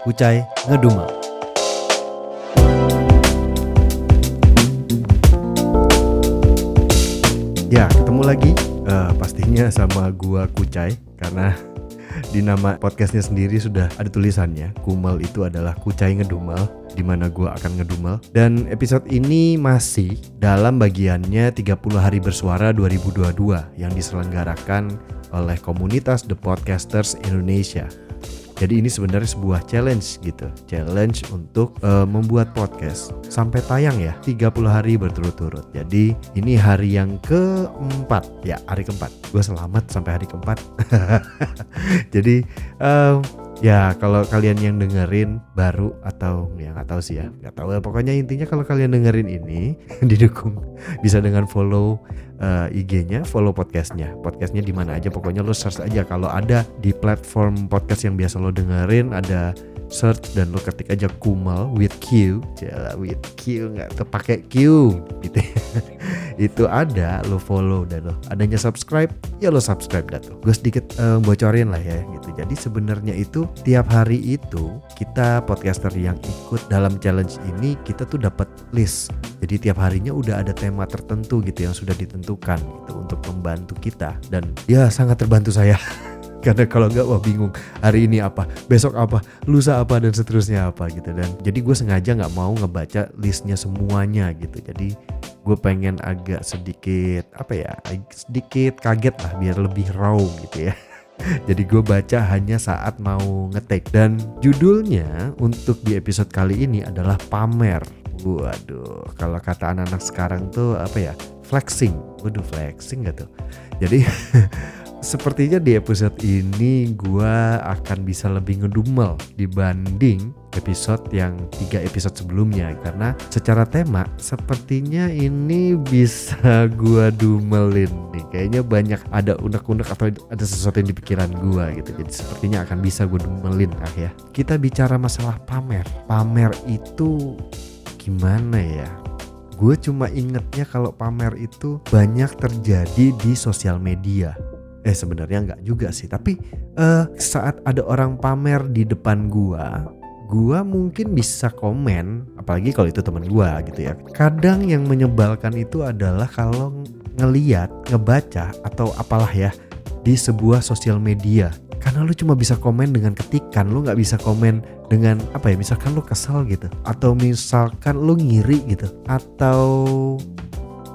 Kucai ngedumal. Ya, ketemu lagi eh, pastinya sama gua Kucai karena di nama podcastnya sendiri sudah ada tulisannya Kumal itu adalah Kucai Ngedumal di mana gua akan ngedumal dan episode ini masih dalam bagiannya 30 hari bersuara 2022 yang diselenggarakan oleh komunitas The Podcasters Indonesia. Jadi ini sebenarnya sebuah challenge gitu, challenge untuk uh, membuat podcast sampai tayang ya 30 hari berturut-turut. Jadi ini hari yang keempat ya hari keempat. Gue selamat sampai hari keempat. Jadi um, ya kalau kalian yang dengerin baru atau ya nggak tahu sih ya nggak tahu. Ya pokoknya intinya kalau kalian dengerin ini didukung bisa dengan follow uh, IG-nya follow podcastnya. Podcastnya di mana aja pokoknya lo search aja. Kalau ada di platform podcast yang biasa lo dengerin ada search dan lo ketik aja Kumal with Q. Jala with Q nggak terpakai Q gitu ya. itu ada lo follow dan lo adanya subscribe ya lo subscribe dah tuh. Gue sedikit uh, bocorin lah ya gitu. Jadi sebenarnya itu tiap hari itu kita podcaster yang ikut dalam challenge ini kita tuh dapat list. Jadi tiap harinya udah ada tema tertentu gitu yang sudah ditentukan gitu untuk membantu kita. Dan ya sangat terbantu saya karena kalau nggak wah bingung. Hari ini apa? Besok apa? Lusa apa dan seterusnya apa gitu. Dan jadi gue sengaja nggak mau ngebaca listnya semuanya gitu. Jadi gue pengen agak sedikit apa ya sedikit kaget lah biar lebih raw gitu ya. Jadi gue baca hanya saat mau ngetek. Dan judulnya untuk di episode kali ini adalah pamer. Waduh kalau kata anak-anak sekarang tuh apa ya flexing. Waduh flexing gak tuh? Jadi Sepertinya di episode ini gue akan bisa lebih ngedumel dibanding episode yang tiga episode sebelumnya. Karena secara tema sepertinya ini bisa gue dumelin nih. Kayaknya banyak ada unek-unek atau ada sesuatu yang di pikiran gue gitu. Jadi sepertinya akan bisa gue dumelin ah ya. Kita bicara masalah pamer. Pamer itu gimana ya? Gue cuma ingetnya kalau pamer itu banyak terjadi di sosial media eh sebenarnya nggak juga sih tapi uh, saat ada orang pamer di depan gua gua mungkin bisa komen apalagi kalau itu teman gua gitu ya. Kadang yang menyebalkan itu adalah kalau ngeliat ngebaca atau apalah ya di sebuah sosial media. Karena lu cuma bisa komen dengan ketikan lu nggak bisa komen dengan apa ya misalkan lu kesal gitu. Atau misalkan lu ngiri gitu. Atau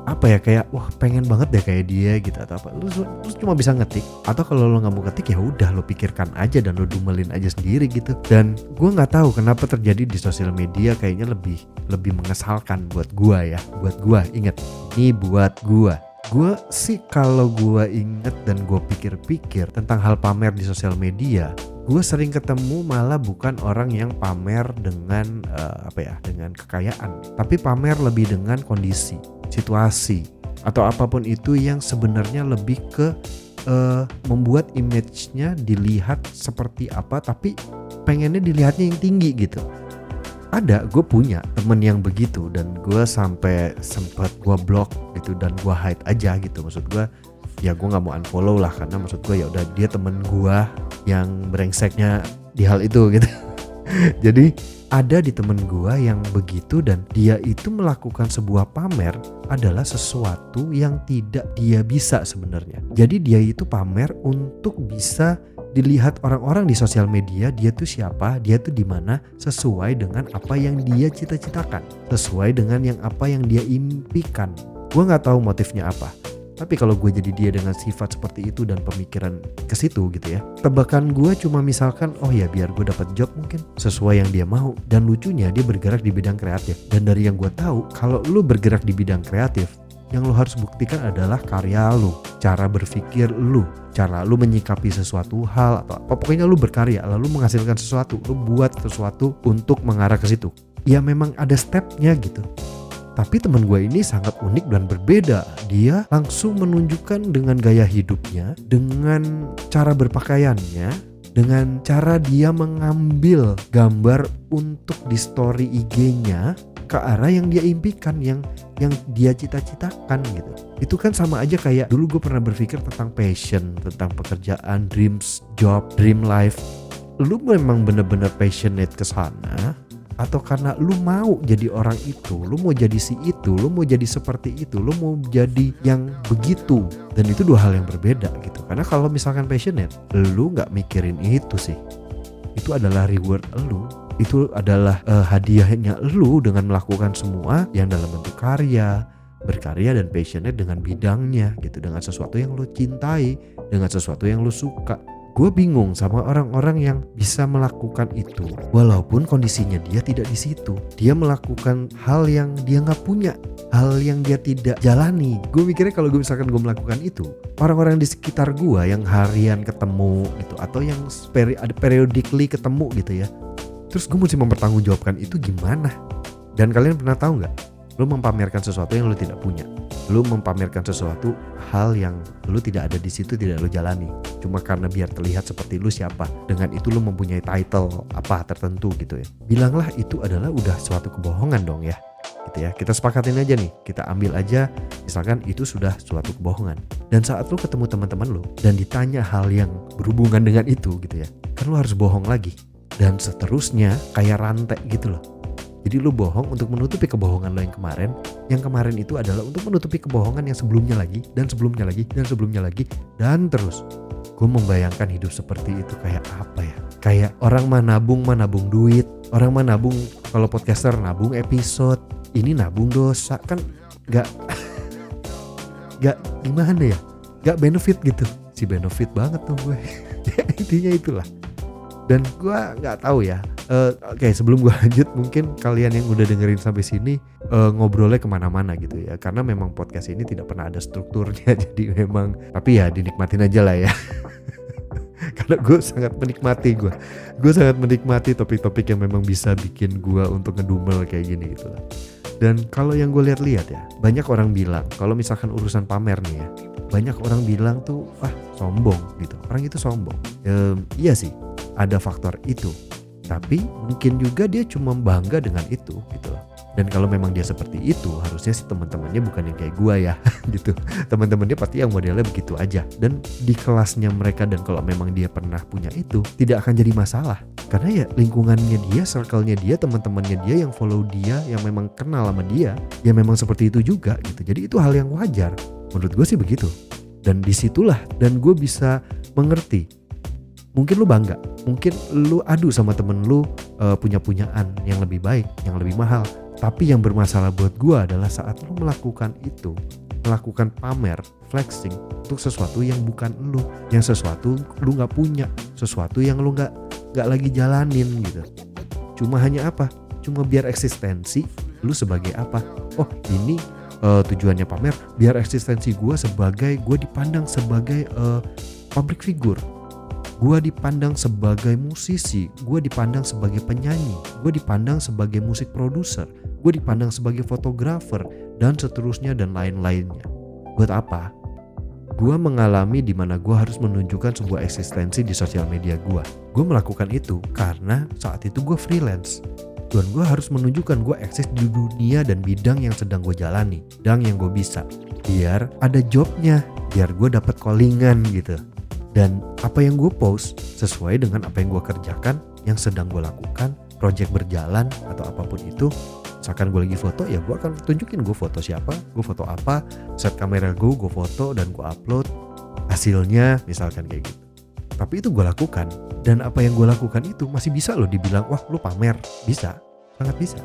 apa ya kayak wah pengen banget deh kayak dia gitu atau apa. Lu, lu cuma bisa ngetik atau kalau lo nggak mau ngetik ya udah lo pikirkan aja dan lo dumelin aja sendiri gitu. Dan gue nggak tahu kenapa terjadi di sosial media kayaknya lebih lebih mengesalkan buat gue ya buat gue inget ini buat gue gue sih kalau gue inget dan gue pikir-pikir tentang hal pamer di sosial media gue sering ketemu malah bukan orang yang pamer dengan uh, apa ya dengan kekayaan tapi pamer lebih dengan kondisi situasi atau apa pun itu yang sebenarnya lebih ke uh, membuat image-nya dilihat seperti apa tapi pengennya dilihatnya yang tinggi gitu. Ada gue punya temen yang begitu dan gue sampai sempat gue blok gitu dan gue hide aja gitu. Maksud gue ya gue nggak mau unfollow lah karena maksud gue ya udah dia temen gue yang brengseknya di hal itu gitu. Jadi ada di temen gua yang begitu dan dia itu melakukan sebuah pamer adalah sesuatu yang tidak dia bisa sebenarnya. Jadi dia itu pamer untuk bisa dilihat orang-orang di sosial media dia tuh siapa, dia tuh di mana sesuai dengan apa yang dia cita-citakan, sesuai dengan yang apa yang dia impikan. Gue nggak tahu motifnya apa. Tapi kalau gue jadi dia dengan sifat seperti itu dan pemikiran ke situ gitu ya. Tebakan gue cuma misalkan oh ya biar gue dapat job mungkin sesuai yang dia mau. Dan lucunya dia bergerak di bidang kreatif. Dan dari yang gue tahu kalau lu bergerak di bidang kreatif yang lu harus buktikan adalah karya lu, cara berpikir lu, cara lu menyikapi sesuatu hal atau apa pokoknya lu berkarya lalu menghasilkan sesuatu, lu buat sesuatu untuk mengarah ke situ. Ya memang ada stepnya gitu. Tapi teman gue ini sangat unik dan berbeda. Dia langsung menunjukkan dengan gaya hidupnya, dengan cara berpakaiannya, dengan cara dia mengambil gambar untuk di story IG-nya ke arah yang dia impikan, yang yang dia cita-citakan gitu. Itu kan sama aja kayak dulu gue pernah berpikir tentang passion, tentang pekerjaan, dreams, job, dream life. Lu memang bener-bener passionate ke sana, atau karena lu mau jadi orang itu, lu mau jadi si itu, lu mau jadi seperti itu, lu mau jadi yang begitu. Dan itu dua hal yang berbeda gitu. Karena kalau misalkan passionate, lu nggak mikirin itu sih. Itu adalah reward lu. Itu adalah uh, hadiahnya lu dengan melakukan semua yang dalam bentuk karya, berkarya dan passionate dengan bidangnya gitu, dengan sesuatu yang lu cintai, dengan sesuatu yang lu suka gue bingung sama orang-orang yang bisa melakukan itu. Walaupun kondisinya dia tidak di situ dia melakukan hal yang dia nggak punya hal yang dia tidak jalani. Gue mikirnya kalau gue misalkan gue melakukan itu orang-orang di sekitar gue yang harian ketemu gitu atau yang peri ada periodically ketemu gitu ya terus gue mesti mempertanggungjawabkan itu gimana? Dan kalian pernah tahu nggak? Lo mempamerkan sesuatu yang lo tidak punya lu mempamerkan sesuatu hal yang lu tidak ada di situ tidak lu jalani. Cuma karena biar terlihat seperti lu siapa dengan itu lu mempunyai title apa tertentu gitu ya. Bilanglah itu adalah udah suatu kebohongan dong ya gitu ya. Kita sepakatin aja nih kita ambil aja misalkan itu sudah suatu kebohongan. Dan saat lu ketemu teman-teman lu dan ditanya hal yang berhubungan dengan itu gitu ya kan lu harus bohong lagi. Dan seterusnya kayak rantai gitu loh jadi lu bohong untuk menutupi kebohongan lo yang kemarin. Yang kemarin itu adalah untuk menutupi kebohongan yang sebelumnya lagi dan sebelumnya lagi dan sebelumnya lagi dan terus. Gue membayangkan hidup seperti itu kayak apa ya? Kayak orang mah nabung mah nabung duit, orang mah nabung kalau podcaster nabung episode, ini nabung dosa kan gak gak gimana ya? Gak benefit gitu. Si benefit banget tuh gue. Intinya itulah. Dan gue nggak tahu ya Uh, Oke okay, sebelum gue lanjut mungkin kalian yang udah dengerin sampai sini uh, ngobrolnya ke mana-mana gitu ya. Karena memang podcast ini tidak pernah ada strukturnya jadi memang tapi ya dinikmatin aja lah ya. Karena gue sangat menikmati gue gue sangat menikmati topik-topik yang memang bisa bikin gue untuk ngedumel kayak gini gitu lah. Dan kalau yang gue lihat-lihat ya banyak orang bilang kalau misalkan urusan pamer nih ya banyak orang bilang tuh ah sombong gitu. Orang itu sombong. Ehm, iya sih ada faktor itu tapi mungkin juga dia cuma bangga dengan itu gitu dan kalau memang dia seperti itu harusnya sih teman-temannya bukan yang kayak gua ya gitu. Teman-temannya pasti yang modelnya begitu aja. Dan di kelasnya mereka dan kalau memang dia pernah punya itu tidak akan jadi masalah. Karena ya lingkungannya dia circle-nya dia teman-temannya dia yang follow dia yang memang kenal sama dia ya memang seperti itu juga gitu. Jadi itu hal yang wajar. Menurut gue sih begitu. Dan di situlah dan gue bisa mengerti mungkin lu bangga. Mungkin lu adu sama temen lu uh, punya punyaan yang lebih baik yang lebih mahal. Tapi yang bermasalah buat gua adalah saat lu melakukan itu melakukan pamer flexing untuk sesuatu yang bukan lu. Yang sesuatu lu nggak punya sesuatu yang lu nggak nggak lagi jalanin gitu. Cuma hanya apa? Cuma biar eksistensi lu sebagai apa? Oh ini uh, tujuannya pamer. Biar eksistensi gue sebagai gue dipandang sebagai uh, public figure gue dipandang sebagai musisi, gue dipandang sebagai penyanyi, gue dipandang sebagai musik produser, gue dipandang sebagai fotografer, dan seterusnya dan lain-lainnya. Buat apa? Gue mengalami di mana gue harus menunjukkan sebuah eksistensi di sosial media gue. Gue melakukan itu karena saat itu gue freelance. Dan gue harus menunjukkan gue eksis di dunia dan bidang yang sedang gue jalani, bidang yang gue bisa. Biar ada jobnya, biar gue dapat callingan gitu dan apa yang gue post sesuai dengan apa yang gue kerjakan yang sedang gue lakukan project berjalan atau apa pun itu misalkan gue lagi foto ya gue akan tunjukin gue foto siapa gue foto apa set kamera gue gue foto dan gue upload hasilnya misalkan kayak gitu. Tapi itu gue lakukan dan apa yang gue lakukan itu masih bisa loh dibilang wah lu pamer. Bisa sangat bisa.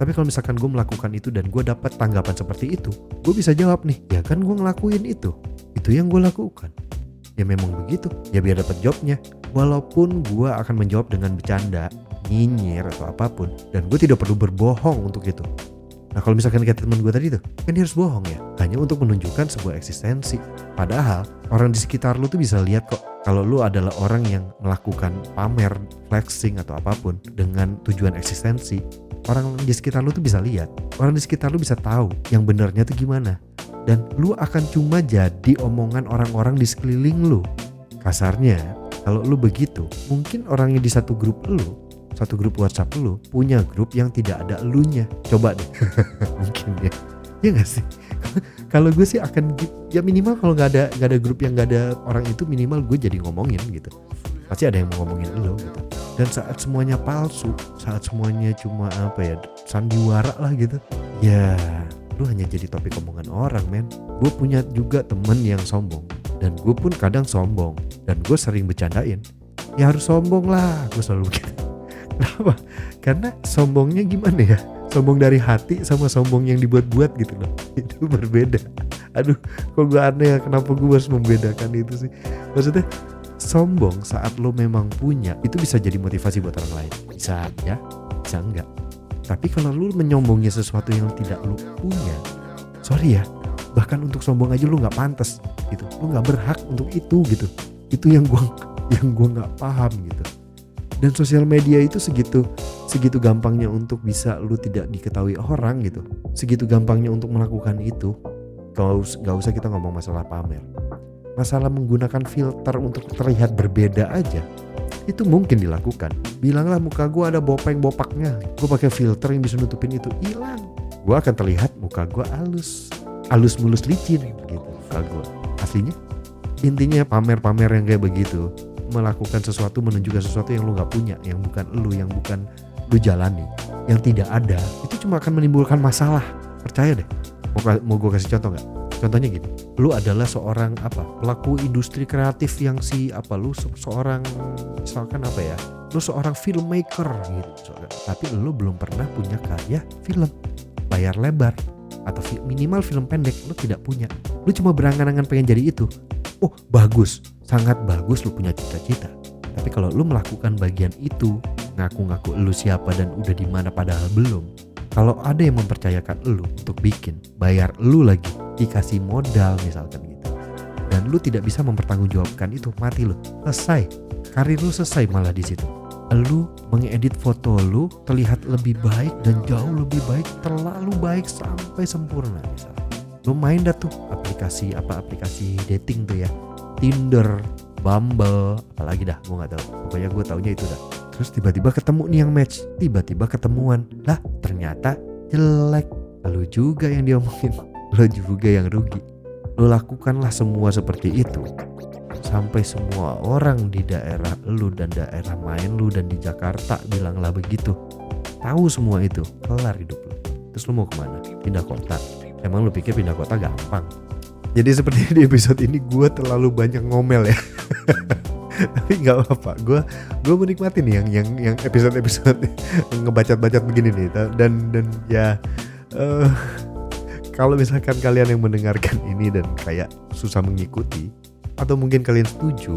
Tapi kalau misalkan gue melakukan itu dan gue dapat tanggapan seperti itu gue bisa jawab nih ya kan gue ngelakuin itu itu yang gue lakukan ya memang begitu ya biar dapat jobnya walaupun gue akan menjawab dengan bercanda nyinyir atau apa pun dan gue tidak perlu berbohong untuk itu Nah kalau misalkan kayak temen gue tadi tuh, kan dia harus bohong ya. Hanya untuk menunjukkan sebuah eksistensi. Padahal orang di sekitar lu tuh bisa lihat kok kalau lu adalah orang yang melakukan pamer, flexing atau apa pun dengan tujuan eksistensi. Orang di sekitar lu tuh bisa lihat. Orang di sekitar lu bisa tahu yang benernya tuh gimana. Dan lu akan cuma jadi omongan orang-orang di sekeliling lu. Kasarnya, kalau lu begitu, mungkin orang yang di satu grup lu satu grup WhatsApp lu punya grup yang tidak ada elunya. Coba deh. Mungkin ya. Ya gak sih? Kalau gue sih akan ya minimal kalau nggak ada nggak ada grup yang nggak ada orang itu minimal gue jadi ngomongin gitu. Pasti ada yang mau ngomongin lo gitu. Dan saat semuanya palsu saat semuanya cuma apa ya sandiwara lah gitu ya lu hanya jadi topik omongan orang men gue punya juga temen yang sombong dan gue pun kadang sombong dan gue sering bercandain ya harus sombong lah gue selalu gitu Kenapa? Karena sombongnya gimana ya? Sombong dari hati sama sombong yang dibuat-buat gitu loh. Itu berbeda. Aduh, kok gue aneh ya kenapa gue harus membedakan itu sih? Maksudnya sombong saat lo memang punya itu bisa jadi motivasi buat orang lain. Bisa ya, bisa enggak. Tapi kalau lo menyombongnya sesuatu yang tidak lo punya, sorry ya, bahkan untuk sombong aja lo nggak pantas gitu. Lo nggak berhak untuk itu gitu. Itu yang gue yang gue nggak paham gitu dan sosial media itu segitu segitu gampangnya untuk bisa lu tidak diketahui orang gitu segitu gampangnya untuk melakukan itu kalau nggak usah kita ngomong masalah pamer masalah menggunakan filter untuk terlihat berbeda aja itu mungkin dilakukan. Bilanglah muka gue ada bopeng bopaknya gue pakai filter yang bisa nutupin itu. Hilang. Gue akan terlihat muka gue halus. Halus mulus licin gitu muka gue aslinya intinya pamer-pamer yang kayak begitu melakukan sesuatu menunjukkan sesuatu yang lu nggak punya yang bukan lu yang bukan lu jalani yang tidak ada itu cuma akan menimbulkan masalah. Percaya deh. Mau, mau gue kasih contoh nggak contohnya gini lu adalah seorang apa? Pelaku industri kreatif yang si apa? Lu se seorang misalkan apa ya? Lu seorang filmmaker gitu. Tapi lu belum pernah punya karya film. Layar lebar atau minimal film pendek lu tidak punya. Lu cuma berangan-angan pengen jadi itu. Oh bagus. Sangat bagus lu punya cita-cita. Tapi kalau lu melakukan bagian itu ngaku-ngaku lu siapa dan udah di mana padahal belum kalau ada yang mempercayakan lu untuk bikin bayar lu lagi dikasih modal misalkan gitu dan lu tidak bisa mempertanggungjawabkan itu mati lu. Selesai. Karir lu selesai malah di situ. Lu mengedit foto lu terlihat lebih baik dan jauh lebih baik terlalu baik sampai sempurna misalnya lu main dah tuh aplikasi apa aplikasi dating tuh ya. Tinder Bumble apalagi dah gue nggak tahu. Pokoknya gue taunya itu dah terus tiba-tiba ketemu nih yang match. Tiba-tiba ketemuan. Lah ternyata jelek. Lalu juga yang diomongin. Lo juga yang rugi. Lo lakukanlah semua seperti itu. Sampai semua orang di daerah lu dan daerah main lu dan di Jakarta bilanglah begitu. Tahu semua itu. Kelar hidup lu. Terus lu mau ke mana? Pindah kota. Emang lu pikir pindah kota gampang? Jadi seperti di episode ini gue terlalu banyak ngomel ya. Tapi nggak apa-apa, gue gue menikmati nih yang yang yang episode episode ngebacat-bacat begini nih. Dan dan ya uh, kalau misalkan kalian yang mendengarkan ini dan kayak susah mengikuti atau mungkin kalian setuju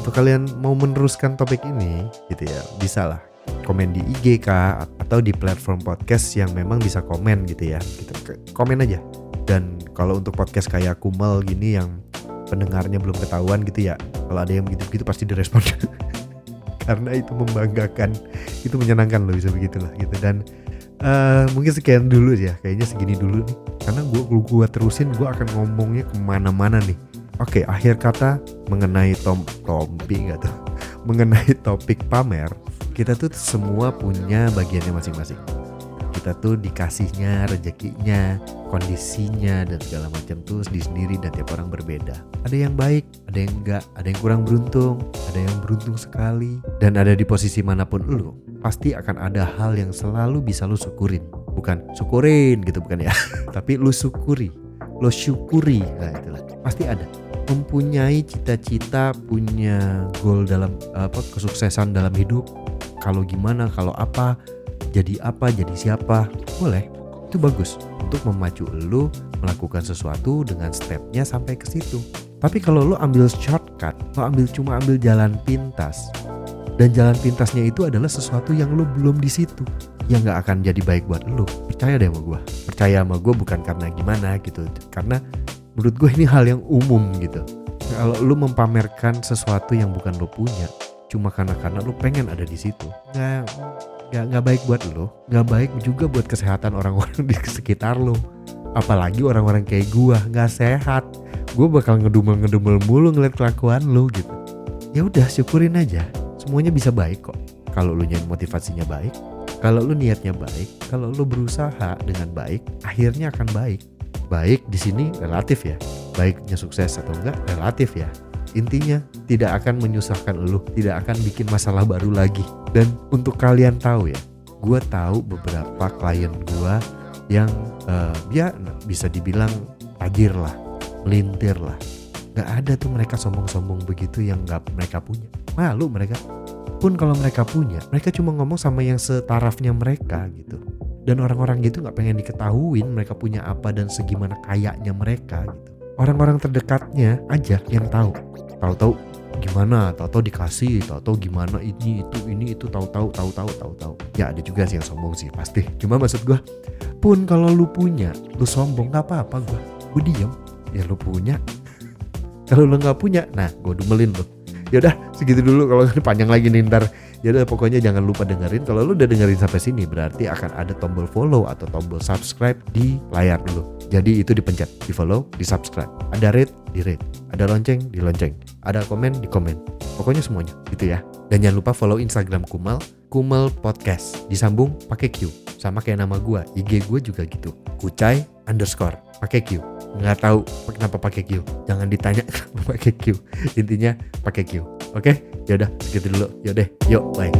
atau kalian mau meneruskan topik ini gitu ya bisa lah komen di IG kah atau di platform podcast yang memang bisa komen gitu ya gitu. Komen aja. Dan kalau untuk podcast kayak Kumal gini yang pendengarnya belum ketahuan gitu ya kalau ada yang begitu-begitu pasti direspon. Karena itu membanggakan itu menyenangkan loh bisa begitulah gitu. Dan uh, mungkin sekian dulu ya kayaknya segini dulu nih. Karena gua gua terusin gua akan ngomongnya ke mana-mana nih. Oke akhir kata mengenai tom tompi nggak tuh? Mengenai topik pamer kita tuh semua punya bagiannya masing-masing kita tuh dikasihnya rezekinya kondisinya dan segala macam tuh di sendiri dan tiap orang berbeda. Ada yang baik ada yang enggak ada yang kurang beruntung ada yang beruntung sekali. Dan ada di posisi mana pun lu pasti akan ada hal yang selalu bisa lu syukurin. Bukan syukurin gitu bukan ya. Tapi lu syukuri lo syukuri. Nah itulah. Pasti ada. Mempunyai cita-cita punya goal dalam apa kesuksesan dalam hidup. Kalau gimana kalau apa jadi apa jadi siapa boleh. Itu bagus untuk memacu lu melakukan sesuatu dengan stepnya sampai ke situ. Tapi kalau lu ambil shortcut lo ambil cuma ambil jalan pintas dan jalan pintasnya itu adalah sesuatu yang lu belum di situ yang nggak akan jadi baik buat lu. Percaya deh sama gue percaya sama gue bukan karena gimana gitu karena menurut gue ini hal yang umum gitu. Kalau lu mempamerkan sesuatu yang bukan lu punya cuma karena karena lu pengen ada di situ nggak nggak nggak baik buat lu nggak baik juga buat kesehatan orang-orang di sekitar lu. Apalagi orang-orang kayak gua nggak sehat. Gue bakal ngedumel ngedumel mulu ngeliat kelakuan lu gitu. Ya udah syukurin aja. Semuanya bisa baik kok. Kalau lu nyari motivasinya baik kalau lu niatnya baik kalau lu berusaha dengan baik akhirnya akan baik. Baik di sini relatif ya. Baiknya sukses atau enggak relatif ya intinya tidak akan menyusahkan lu tidak akan bikin masalah baru lagi. Dan untuk kalian tahu ya gue tahu beberapa klien gue yang uh, ya bisa dibilang tajir lah melintir lah. Gak ada tuh mereka sombong-sombong begitu yang gak mereka punya. Malu mereka. Pun kalau mereka punya mereka cuma ngomong sama yang setarafnya mereka gitu. Dan orang-orang gitu nggak pengen diketahuin mereka punya apa dan segimana kayaknya mereka gitu. Orang-orang terdekatnya aja yang tahu tahu-tahu gimana tahu-tahu dikasih tahu-tahu gimana ini itu ini itu tahu-tahu tahu-tahu tahu-tahu. Ya ada juga sih yang sombong sih pasti. Cuma maksud gue pun kalau lu punya lu sombong nggak apa-apa gue gue diem. Ya lu punya. Kalau lu nggak punya nah gue dumelin lu. Yaudah segitu dulu. Kalau panjang lagi nih ntar. Ya udah pokoknya jangan lupa dengerin. Kalau lu udah dengerin sampai sini berarti akan ada tombol follow atau tombol subscribe di layar dulu. Jadi itu dipencet di follow di subscribe. Ada rate di rate ada lonceng di lonceng ada komen di komen. Pokoknya semuanya gitu ya. Dan jangan lupa follow instagram kumal kumal podcast. Disambung pakai Q. Sama kayak nama gua IG gue juga gitu. Kucai underscore pakai Q. Nggak tahu kenapa pakai Q. Jangan ditanya kenapa pakai Q. Intinya pakai Q. Oke? Yaudah segitu dulu. Yaudah yuk bye